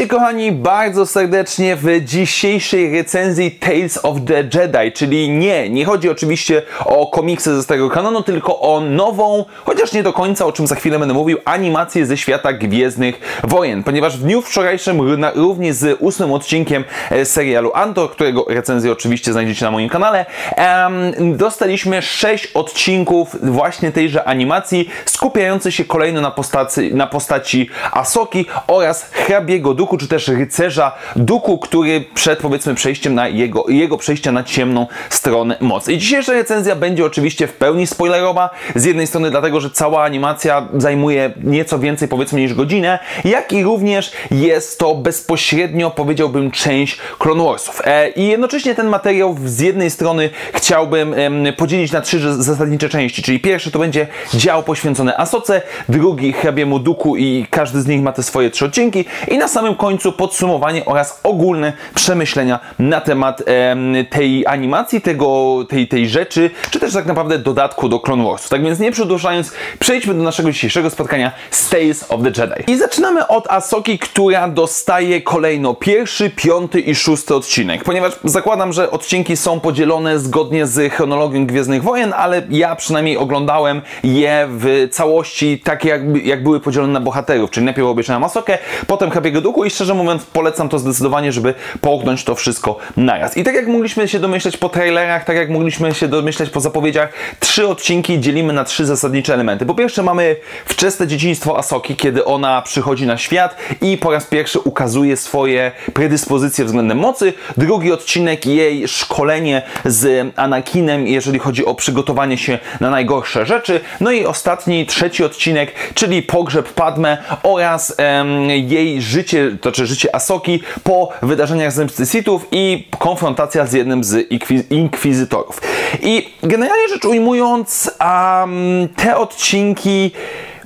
Witajcie kochani bardzo serdecznie w dzisiejszej recenzji Tales of the Jedi, czyli nie, nie chodzi oczywiście o komiksy ze starego kanonu, tylko o nową, chociaż nie do końca, o czym za chwilę będę mówił, animację ze świata Gwiezdnych Wojen, ponieważ w dniu wczorajszym również z ósmym odcinkiem e, serialu Andor, którego recenzję oczywiście znajdziecie na moim kanale, em, dostaliśmy sześć odcinków właśnie tejże animacji, skupiający się kolejno na postaci, na postaci Asoki oraz hrabiego duchu, czy też rycerza duchu, który przed powiedzmy przejściem na jego, jego przejścia na ciemną stronę mocy. I dzisiejsza recenzja będzie oczywiście w pełni spoilerowa, z jednej strony dlatego, że cała animacja zajmuje nieco więcej powiedzmy niż godzinę, jak i również jest to bezpośrednio powiedziałbym część Clone Warsów. E, I jednocześnie ten materiał z jednej strony chciałbym em, podzielić na trzy zasadnicze części, czyli pierwszy to będzie dział poświęcony Asoce, drugi hrabiemu duchu i każdy z nich ma te swoje trzy odcinki i na samym końcu podsumowanie oraz ogólne przemyślenia na temat em, tej animacji, tego, tej, tej rzeczy, czy też tak naprawdę dodatku do Clone Wars. Tak więc nie przedłużając, przejdźmy do naszego dzisiejszego spotkania z Tales of the Jedi. I zaczynamy od Asoki, która dostaje kolejno pierwszy, piąty i szósty odcinek, ponieważ zakładam, że odcinki są podzielone zgodnie z chronologią Gwiezdnych Wojen, ale ja przynajmniej oglądałem je w całości tak jak, jak były podzielone na bohaterów, czyli najpierw obejrzałem Asokę, potem Hrabiego Duchu i szczerze mówiąc polecam to zdecydowanie, żeby połknąć to wszystko naraz. I tak jak mogliśmy się domyśleć po trailerach, tak jak mogliśmy się domyśleć po zapowiedziach, trzy odcinki dzielimy na trzy zasadnicze elementy. Po pierwsze mamy wczesne dzieciństwo Asoki, kiedy ona przychodzi na świat i po raz pierwszy ukazuje swoje predyspozycje względem mocy. Drugi odcinek jej szkolenie z Anakinem, jeżeli chodzi o przygotowanie się na najgorsze rzeczy. No i ostatni, trzeci odcinek, czyli pogrzeb Padme oraz em, jej życie, to czy życie Asoki po wydarzeniach zemsty Sithów i konfrontacja z jednym z inkwi- inkwizytorów. I generalnie rzecz ujmując, um, te odcinki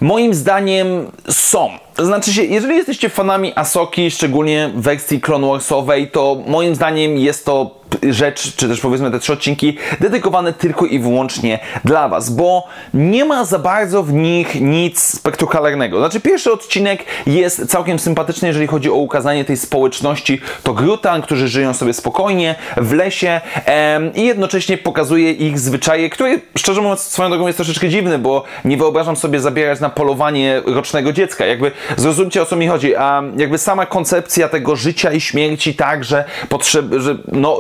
moim zdaniem są. Znaczy się, jeżeli jesteście fanami Asoki, szczególnie wersji Clone Warsowej, to moim zdaniem jest to rzecz, czy też powiedzmy te trzy odcinki, dedykowane tylko i wyłącznie dla Was, bo nie ma za bardzo w nich nic spektakularnego. Znaczy, pierwszy odcinek jest całkiem sympatyczny, jeżeli chodzi o ukazanie tej społeczności. To Grutan, którzy żyją sobie spokojnie w lesie em, i jednocześnie pokazuje ich zwyczaje, które szczerze mówiąc swoją drogą jest troszeczkę dziwny, bo nie wyobrażam sobie zabierać na polowanie rocznego dziecka. Jakby zrozumcie o co mi chodzi, a jakby sama koncepcja tego życia i śmierci tak, że, potrzeb, że no,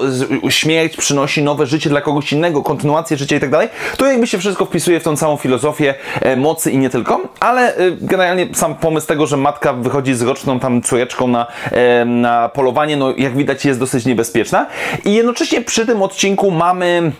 śmierć przynosi nowe życie dla kogoś innego, kontynuację życia i tak dalej, to jakby się wszystko wpisuje w tą całą filozofię e, mocy i nie tylko, ale e, generalnie sam pomysł tego, że matka wychodzi z roczną tam córeczką na, e, na polowanie, no jak widać jest dosyć niebezpieczna. I jednocześnie przy tym odcinku mamy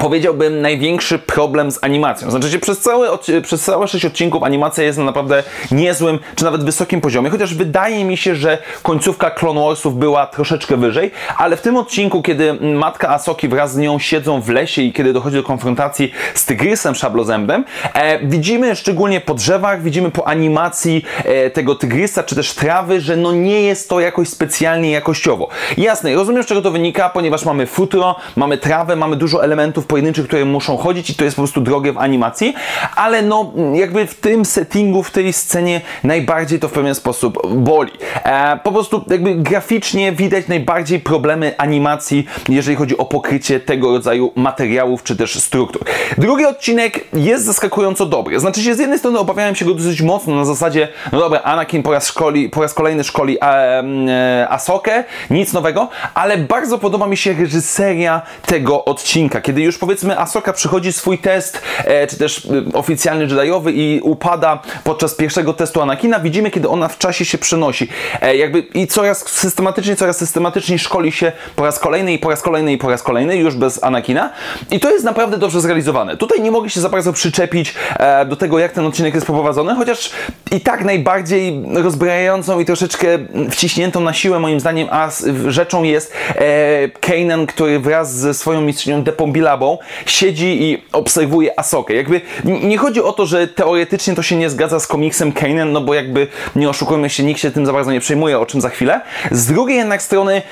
powiedziałbym, największy problem z animacją. Znaczy, się przez całe, od- przez całe 6 odcinków animacja jest na naprawdę niezłym, czy nawet wysokim poziomie, chociaż wydaje mi się, że końcówka Clone Warsów była troszeczkę wyżej, ale w tym odcinku, kiedy matka Asoki wraz z nią siedzą w lesie i kiedy dochodzi do konfrontacji z tygrysem szablozębem, e, widzimy szczególnie po drzewach, widzimy po animacji e, tego tygrysa, czy też trawy, że no nie jest to jakoś specjalnie jakościowo. Jasne, rozumiem z czego to wynika, ponieważ mamy futro, mamy trawę, mamy dużo elementów pojedynczych, które muszą chodzić i to jest po prostu drogie w animacji, ale no jakby w tym settingu, w tej scenie najbardziej to w pewien sposób boli. E, po prostu jakby graficznie widać najbardziej problemy animacji, jeżeli chodzi o pokrycie tego rodzaju materiałów czy też struktur. Drugi odcinek jest zaskakująco dobry. Znaczy się z jednej strony obawiałem się go dosyć mocno na zasadzie, no dobra, Anakin po raz, szkoli, po raz kolejny szkoli e, e, Asokę, nic nowego, ale bardzo podoba mi się reżyseria tego odcinka, kiedy już powiedzmy Asoka przychodzi swój test, e, czy też e, oficjalny Jediowy i upada podczas pierwszego testu Anakina, widzimy kiedy ona w czasie się przenosi. E, jakby i coraz systematycznie, coraz systematycznie szkoli się po raz kolejny i po raz kolejny i po raz kolejny, już bez Anakina. I to jest naprawdę dobrze zrealizowane. Tutaj nie mogę się za bardzo przyczepić e, do tego, jak ten odcinek jest poprowadzony, chociaż i tak najbardziej rozbrajającą i troszeczkę wciśniętą na siłę moim zdaniem a rzeczą jest e, Kanan, który wraz ze swoją mistrzynią Depombilabą siedzi i obserwuje Asokę. Jakby nie chodzi o to, że teoretycznie to się nie zgadza z komiksem Kanan, no bo jakby nie oszukujmy się, nikt się tym za bardzo nie przejmuje, o czym za chwilę. Z drugiej jednak strony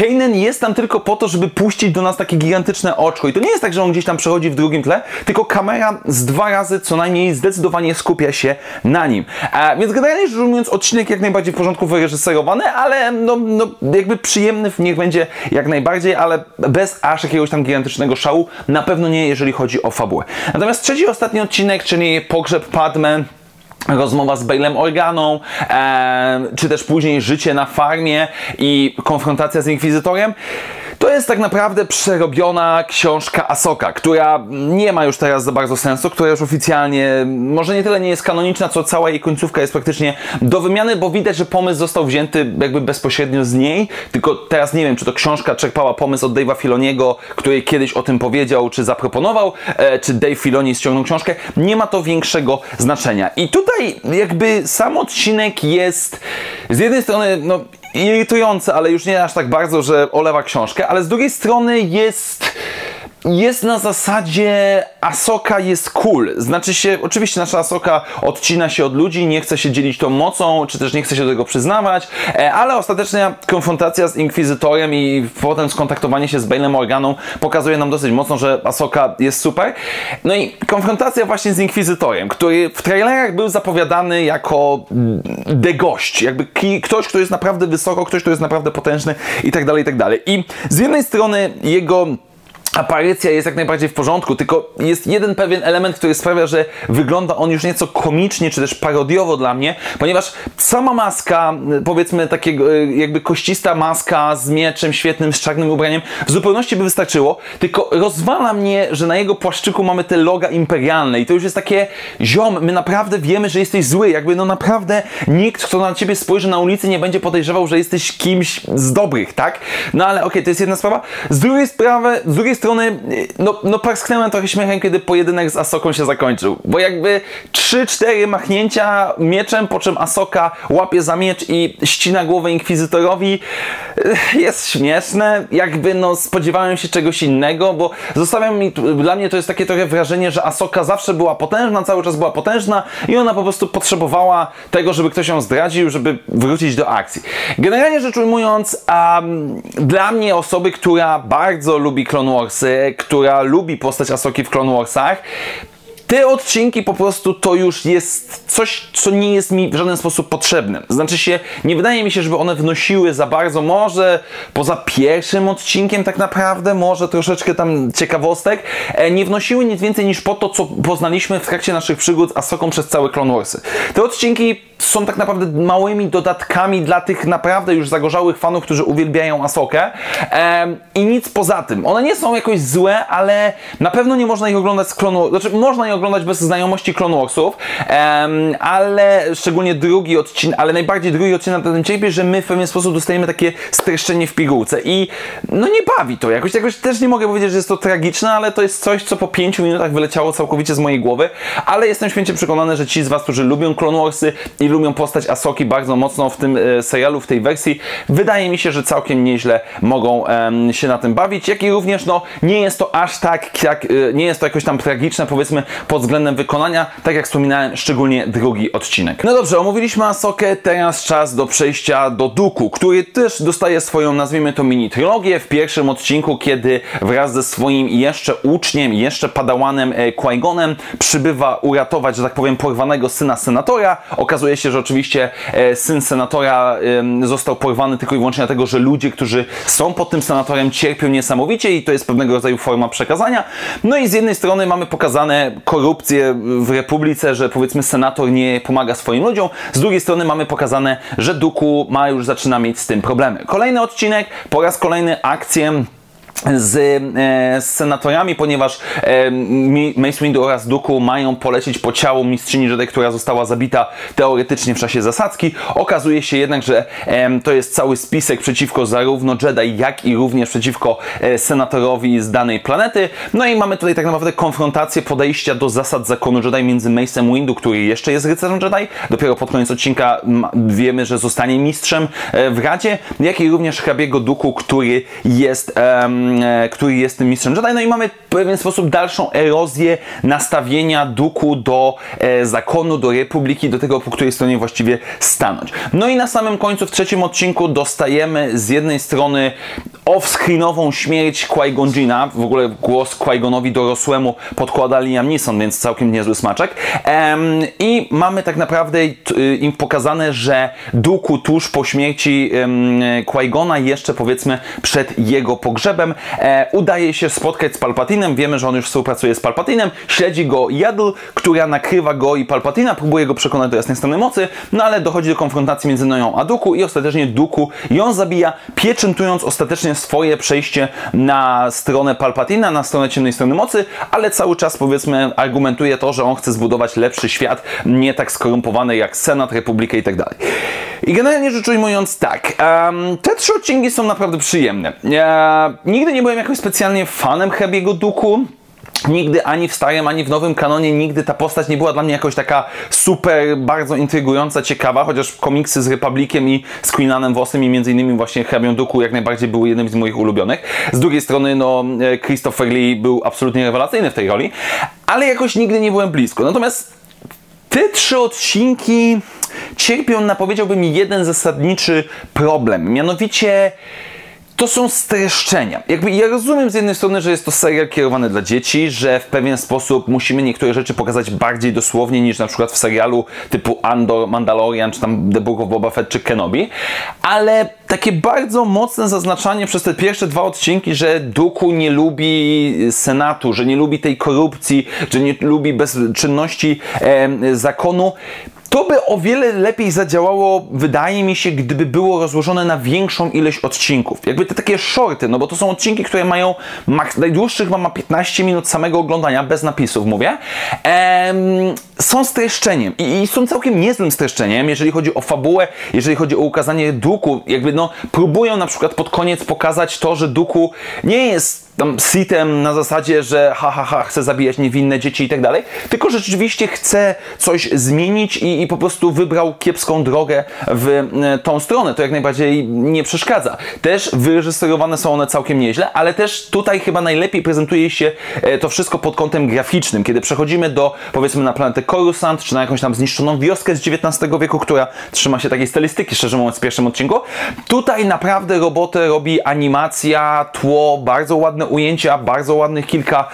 Kanan jest tam tylko po to, żeby puścić do nas takie gigantyczne oczko. I to nie jest tak, że on gdzieś tam przechodzi w drugim tle, tylko kamera z dwa razy co najmniej zdecydowanie skupia się na nim. A, więc generalnie rzecz ujmując, odcinek jak najbardziej w porządku wyreżyserowany, ale no, no jakby przyjemny niech będzie jak najbardziej, ale bez aż jakiegoś tam gigantycznego szału. Na pewno nie, jeżeli chodzi o fabułę. Natomiast trzeci, ostatni odcinek, czyli Pogrzeb Padme, rozmowa z Bailem Organą, e, czy też później życie na farmie i konfrontacja z Inkwizytorem. To jest tak naprawdę przerobiona książka Asoka, która nie ma już teraz za bardzo sensu, która już oficjalnie, może nie tyle nie jest kanoniczna, co cała jej końcówka jest praktycznie do wymiany, bo widać, że pomysł został wzięty jakby bezpośrednio z niej, tylko teraz nie wiem, czy to książka czerpała pomysł od Dave'a Filoniego, który kiedyś o tym powiedział, czy zaproponował, e, czy Dave Filoni ściągnął książkę. Nie ma to większego znaczenia. I tutaj jakby sam odcinek jest z jednej strony, no irytujące, ale już nie aż tak bardzo, że olewa książkę, ale z drugiej strony jest jest na zasadzie Asoka jest cool. Znaczy się, oczywiście nasza Asoka odcina się od ludzi, nie chce się dzielić tą mocą, czy też nie chce się do tego przyznawać, e, ale ostateczna konfrontacja z Inkwizytorem i potem skontaktowanie się z Bailem Morganą pokazuje nam dosyć mocno, że Asoka jest super. No i konfrontacja właśnie z Inkwizytorem, który w trailerach był zapowiadany jako the gość, jakby ktoś, kto jest naprawdę wysoko, ktoś, kto jest naprawdę potężny i tak dalej, i tak dalej. I z jednej strony jego aparycja jest jak najbardziej w porządku, tylko jest jeden pewien element, który sprawia, że wygląda on już nieco komicznie, czy też parodiowo dla mnie, ponieważ sama maska, powiedzmy takiego e, jakby koścista maska z mieczem świetnym, z czarnym ubraniem, w zupełności by wystarczyło, tylko rozwala mnie, że na jego płaszczyku mamy te loga imperialne i to już jest takie, ziom, my naprawdę wiemy, że jesteś zły, jakby no naprawdę nikt, kto na ciebie spojrzy na ulicy nie będzie podejrzewał, że jesteś kimś z dobrych, tak? No ale okej, okay, to jest jedna sprawa. Z drugiej sprawy, z drugiej strony strony, no, no parsknęłem trochę śmiechem, kiedy pojedynek z Asoką się zakończył, bo jakby 3-4 machnięcia mieczem, po czym Asoka łapie za miecz i ścina głowę Inkwizytorowi jest śmieszne, jakby no spodziewałem się czegoś innego, bo zostawiam mi, dla mnie to jest takie trochę wrażenie, że Asoka zawsze była potężna, cały czas była potężna i ona po prostu potrzebowała tego, żeby ktoś ją zdradził, żeby wrócić do akcji. Generalnie rzecz ujmując, um, dla mnie osoby, która bardzo lubi Clone Wars, która lubi postać Asoki w Clone Warsach, te odcinki po prostu to już jest coś, co nie jest mi w żaden sposób potrzebne. Znaczy się, nie wydaje mi się, żeby one wnosiły za bardzo, może poza pierwszym odcinkiem tak naprawdę, może troszeczkę tam ciekawostek, e, nie wnosiły nic więcej niż po to, co poznaliśmy w trakcie naszych przygód z Asoką przez całe Clone Warsy. Te odcinki są tak naprawdę małymi dodatkami dla tych naprawdę już zagorzałych fanów, którzy uwielbiają Asokę i nic poza tym. One nie są jakoś złe, ale na pewno nie można ich oglądać z Clone Znaczy, można je oglądać bez znajomości Clone Warsów, um, ale szczególnie drugi odcinek, ale najbardziej drugi odcinek na tym cierpi, że my w pewien sposób dostajemy takie streszczenie w pigułce i no nie bawi to jakoś, jakoś też nie mogę powiedzieć, że jest to tragiczne, ale to jest coś, co po pięciu minutach wyleciało całkowicie z mojej głowy, ale jestem święcie przekonany, że ci z Was, którzy lubią Clone Warsy i lubią postać Asoki bardzo mocno w tym e, serialu, w tej wersji, wydaje mi się, że całkiem nieźle mogą się na tym bawić, jak i również no nie jest to aż tak, jak, e, nie jest to jakoś tam tragiczne, powiedzmy pod względem wykonania, tak jak wspominałem, szczególnie drugi odcinek. No dobrze, omówiliśmy Asokę, teraz czas do przejścia do Duku, który też dostaje swoją, nazwijmy to mini trylogię w pierwszym odcinku, kiedy wraz ze swoim jeszcze uczniem, jeszcze padałanem e, Qui-Gonem przybywa uratować, że tak powiem, porwanego syna senatora. Okazuje się, że oczywiście e, syn senatora został porwany tylko i wyłącznie dlatego, że ludzie, którzy są pod tym senatorem cierpią niesamowicie i to jest pewnego rodzaju forma przekazania. No i z jednej strony mamy pokazane korupcję w Republice, że powiedzmy senator nie pomaga swoim ludziom. Z drugiej strony mamy pokazane, że Duku ma już zaczyna mieć z tym problemy. Kolejny odcinek, po raz kolejny akcję z, e, z senatorami, ponieważ e, Mace Windu oraz Duku mają polecieć po ciału mistrzyni Jedi, która została zabita teoretycznie w czasie zasadzki. Okazuje się jednak, że e, to jest cały spisek przeciwko zarówno Jedi, jak i również przeciwko e, senatorowi z danej planety. No i mamy tutaj tak naprawdę konfrontację podejścia do zasad zakonu Jedi między Mace'em Windu, który jeszcze jest rycerzem Jedi, dopiero pod koniec odcinka wiemy, że zostanie mistrzem e, w Radzie, jak i również hrabiego Duku, który jest e, który jest tym mistrzem Jedi. No i mamy pewien sposób dalszą erozję nastawienia Duku do e, zakonu, do republiki, do tego, po której stronie właściwie stanąć. No i na samym końcu, w trzecim odcinku, dostajemy z jednej strony off-screenową śmierć Qui-Gon Jina, w ogóle głos Qui-Gonowi dorosłemu podkłada Liam Neeson, więc całkiem niezły smaczek. Um, I mamy tak naprawdę y, im pokazane, że Duku tuż po śmierci Qui-Gona, jeszcze powiedzmy przed jego pogrzebem, e, udaje się spotkać z Palpatinem. Wiemy, że on już współpracuje z Palpatinem, śledzi go Yaddle, która nakrywa go i Palpatina, próbuje go przekonać do jasnej strony mocy, no ale dochodzi do konfrontacji między nią a Duku i ostatecznie Duku ją zabija, pieczętując ostatecznie swoje przejście na stronę Palpatina, na stronę ciemnej strony mocy, ale cały czas powiedzmy argumentuje to, że on chce zbudować lepszy świat, nie tak skorumpowany jak Senat, Republikę i tak dalej. I generalnie rzecz ujmując tak, um, te trzy odcinki są naprawdę przyjemne. Ja nigdy nie byłem jakoś specjalnie fanem Hebiego Duku, Nigdy ani w starym, ani w nowym kanonie, nigdy ta postać nie była dla mnie jakoś taka super, bardzo intrygująca, ciekawa, chociaż komiksy z Republikiem i z Queenanem Vossem i między innymi właśnie Hrabią Duku jak najbardziej były jednym z moich ulubionych. Z drugiej strony, no, e, Christopher Lee był absolutnie rewelacyjny w tej roli, ale jakoś nigdy nie byłem blisko. Natomiast te trzy odcinki cierpią na, powiedziałbym, jeden zasadniczy problem, mianowicie to są streszczenia. Jakby ja rozumiem z jednej strony, że jest to serial kierowany dla dzieci, że w pewien sposób musimy niektóre rzeczy pokazać bardziej dosłownie niż na przykład w serialu typu Andor, Mandalorian, czy tam The Book of Boba Fett, czy Kenobi, ale takie bardzo mocne zaznaczanie przez te pierwsze dwa odcinki, że Duku nie lubi Senatu, że nie lubi tej korupcji, że nie lubi bezczynności e, zakonu, to by o wiele lepiej zadziałało, wydaje mi się, gdyby było rozłożone na większą ilość odcinków. Jakby te takie shorty, no bo to są odcinki, które mają najdłuższych ma 15 minut samego oglądania, bez napisów mówię, em, są streszczeniem I, i są całkiem niezłym streszczeniem, jeżeli chodzi o fabułę, jeżeli chodzi o ukazanie Duku, jakby no próbują na przykład pod koniec pokazać to, że Duku nie jest tam sitem na zasadzie, że ha, ha, ha, chce zabijać niewinne dzieci i tak dalej, tylko rzeczywiście chce coś zmienić i, i po prostu wybrał kiepską drogę w e, tą stronę. To jak najbardziej nie przeszkadza. Też wyreżyserowane są one całkiem nieźle, ale też tutaj chyba najlepiej prezentuje się e, to wszystko pod kątem graficznym, kiedy przechodzimy do, powiedzmy, na planetę Coruscant, czy na jakąś tam zniszczoną wioskę z XIX wieku, która trzyma się takiej stylistyki, szczerze mówiąc, w pierwszym odcinku. Tutaj naprawdę robotę robi animacja, tło, bardzo ładne ujęcia, bardzo ładnych kilka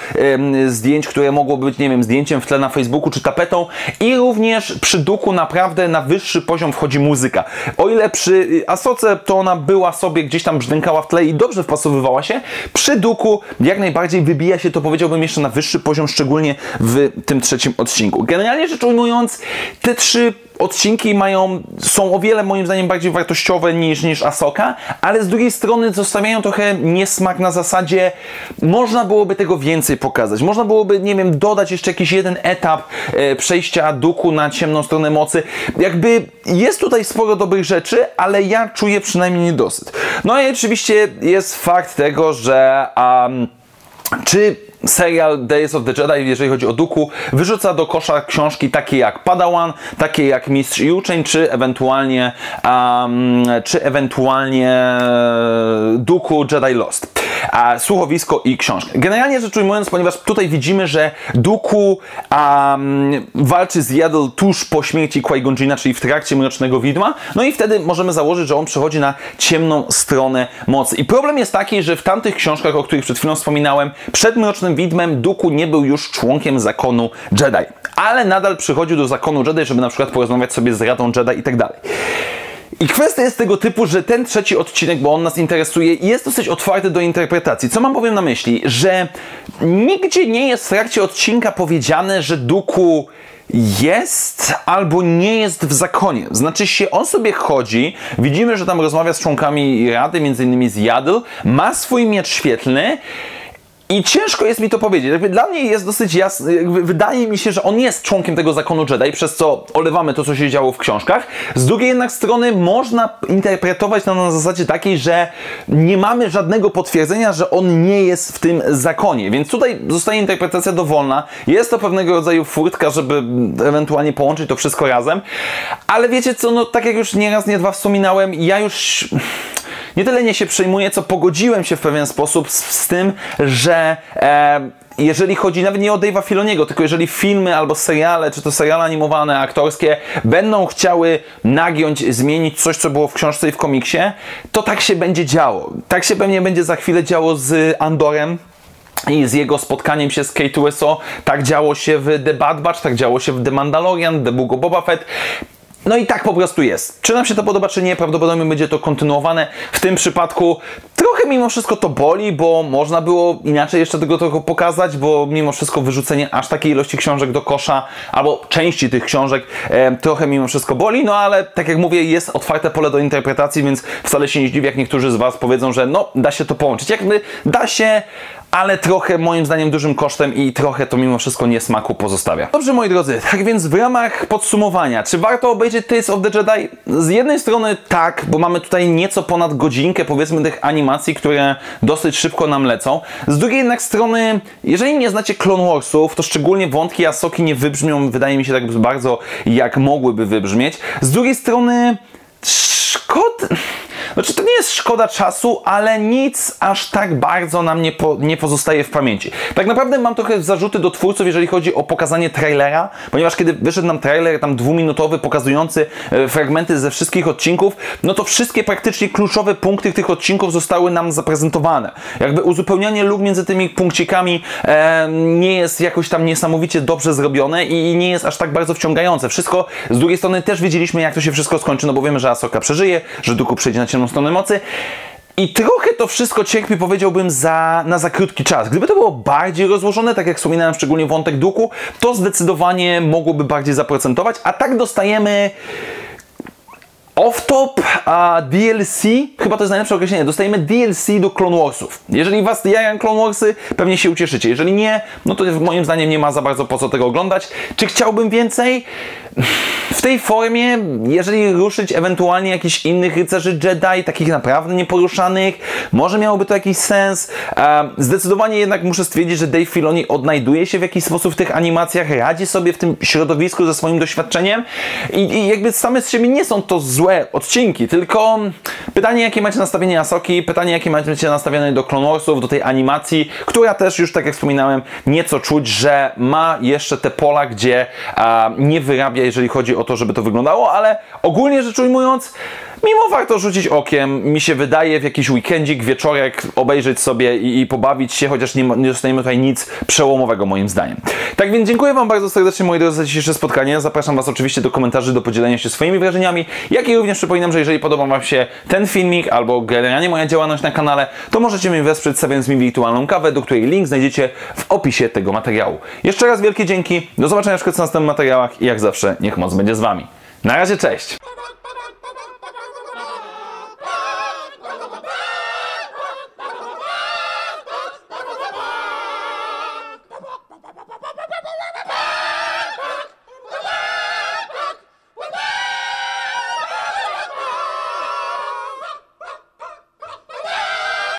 zdjęć, które mogło być, nie wiem, zdjęciem w tle na Facebooku czy tapetą i również przy Duku naprawdę na wyższy poziom wchodzi muzyka. O ile przy y, Asoce to ona była sobie gdzieś tam brzdękała w tle i dobrze wpasowywała się, przy Duku jak najbardziej wybija się to powiedziałbym jeszcze na wyższy poziom, szczególnie w tym trzecim odcinku. Generalnie rzecz ujmując, te trzy odcinki mają, są o wiele moim zdaniem bardziej wartościowe niż, niż Asoka, ale z drugiej strony zostawiają trochę niesmak na zasadzie można byłoby tego więcej pokazać. Można byłoby, nie wiem, dodać jeszcze jakiś jeden etap e, przejścia Duku na ciemną stronę mocy. Jakby jest tutaj sporo dobrych rzeczy, ale ja czuję przynajmniej niedosyt. No i oczywiście jest fakt tego, że um, czy serial Days of the Jedi, jeżeli chodzi o Duku, wyrzuca do kosza książki takie jak Padawan, takie jak Mistrz i Uczeń, czy ewentualnie um, czy ewentualnie e, Duku Jedi Lost a, słuchowisko i książkę. Generalnie rzecz ujmując, ponieważ tutaj widzimy, że Duku um, walczy z Yaddle tuż po śmierci Qui-Gon czyli w trakcie Mrocznego Widma, no i wtedy możemy założyć, że on przechodzi na ciemną stronę mocy. I problem jest taki, że w tamtych książkach, o których przed chwilą wspominałem, przed Mrocznym Widmem Duku nie był już członkiem zakonu Jedi, ale nadal przychodził do zakonu Jedi, żeby na przykład porozmawiać sobie z Radą Jedi i tak dalej. I kwestia jest tego typu, że ten trzeci odcinek, bo on nas interesuje, jest dosyć otwarty do interpretacji. Co mam powiem na myśli? Że nigdzie nie jest w trakcie odcinka powiedziane, że Duku jest albo nie jest w zakonie. Znaczy się, on sobie chodzi, widzimy, że tam rozmawia z członkami Rady, między innymi z Jadl, ma swój miecz świetlny, i ciężko jest mi to powiedzieć. Jakby dla mnie jest dosyć jasne, wydaje mi się, że on jest członkiem tego zakonu Jedi, przez co olewamy to, co się działo w książkach. Z drugiej jednak strony można interpretować to na zasadzie takiej, że nie mamy żadnego potwierdzenia, że on nie jest w tym zakonie. Więc tutaj zostaje interpretacja dowolna. Jest to pewnego rodzaju furtka, żeby ewentualnie połączyć to wszystko razem. Ale wiecie co, no tak jak już nieraz, nie dwa wspominałem, ja już nie tyle nie się przejmuję, co pogodziłem się w pewien sposób z, z tym, że e, jeżeli chodzi nawet nie o Dave'a Filoniego, tylko jeżeli filmy albo seriale, czy to seriale animowane, aktorskie, będą chciały nagiąć, zmienić coś, co było w książce i w komiksie, to tak się będzie działo. Tak się pewnie będzie za chwilę działo z Andorem, i z jego spotkaniem się z Kate Winslet, tak działo się w The Bad Batch, tak działo się w The Mandalorian, The Book of Boba Fett. No i tak po prostu jest. Czy nam się to podoba, czy nie, prawdopodobnie będzie to kontynuowane. W tym przypadku trochę mimo wszystko to boli, bo można było inaczej jeszcze tego trochę pokazać, bo mimo wszystko wyrzucenie aż takiej ilości książek do kosza, albo części tych książek, e, trochę mimo wszystko boli, no ale tak jak mówię, jest otwarte pole do interpretacji, więc wcale się nie zdziwię, jak niektórzy z Was powiedzą, że no, da się to połączyć. Jakby da się, ale trochę moim zdaniem dużym kosztem i trochę to mimo wszystko niesmaku pozostawia. Dobrze moi drodzy, tak więc w ramach podsumowania, czy warto obejrzeć Tales of the Jedi? Z jednej strony tak, bo mamy tutaj nieco ponad godzinkę powiedzmy tych animacji, które dosyć szybko nam lecą. Z drugiej jednak strony, jeżeli nie znacie Clone Warsów, to szczególnie wątki Asoki nie wybrzmią, wydaje mi się tak bardzo jak mogłyby wybrzmieć. Z drugiej strony szkoda... Znaczy, to nie jest szkoda czasu, ale nic aż tak bardzo nam nie, po, nie pozostaje w pamięci. Tak naprawdę mam trochę zarzuty do twórców, jeżeli chodzi o pokazanie trailera, ponieważ kiedy wyszedł nam trailer tam dwuminutowy, pokazujący e, fragmenty ze wszystkich odcinków, no to wszystkie praktycznie kluczowe punkty tych odcinków zostały nam zaprezentowane. Jakby uzupełnianie luk między tymi punkcikami e, nie jest jakoś tam niesamowicie dobrze zrobione i nie jest aż tak bardzo wciągające. Wszystko z drugiej strony też wiedzieliśmy, jak to się wszystko skończy, no bo wiemy, że Asoka przeżyje, że Duku przejdzie na ciemną stronę mocy. I trochę to wszystko cierpi, powiedziałbym, za, na za krótki czas. Gdyby to było bardziej rozłożone, tak jak wspominałem, szczególnie wątek duku, to zdecydowanie mogłoby bardziej zaprocentować, a tak dostajemy Off-top a DLC, chyba to jest najlepsze określenie, dostajemy DLC do Clone Warsów. Jeżeli Was jają Clone Warsy, pewnie się ucieszycie. Jeżeli nie, no to moim zdaniem nie ma za bardzo po co tego oglądać. Czy chciałbym więcej? W tej formie, jeżeli ruszyć ewentualnie jakichś innych rycerzy Jedi, takich naprawdę nieporuszanych, może miałoby to jakiś sens. Zdecydowanie jednak muszę stwierdzić, że Dave Filoni odnajduje się w jakiś sposób w tych animacjach, radzi sobie w tym środowisku ze swoim doświadczeniem i, i jakby same z siebie nie są to złe złe odcinki, tylko pytanie, jakie macie nastawienie Asoki, pytanie, jakie macie nastawione do Clone Warsów, do tej animacji, która też już, tak jak wspominałem, nieco czuć, że ma jeszcze te pola, gdzie nie wyrabia, jeżeli chodzi o to, żeby to wyglądało, ale ogólnie rzecz ujmując, mimo warto rzucić okiem, mi się wydaje, w jakiś weekendzik, wieczorek obejrzeć sobie i, i pobawić się, chociaż nie, nie dostajemy tutaj nic przełomowego moim zdaniem. Tak więc dziękuję Wam bardzo serdecznie moi drodzy za dzisiejsze spotkanie. Zapraszam Was oczywiście do komentarzy, do podzielenia się swoimi wrażeniami, jak i również przypominam, że jeżeli podoba Wam się ten filmik albo generalnie moja działalność na kanale, to możecie mnie wesprzeć stawiając mi wirtualną kawę, do której link znajdziecie w opisie tego materiału. Jeszcze raz wielkie dzięki, do zobaczenia w następnych materiałach i jak zawsze niech moc będzie z Wami. Na razie, cześć!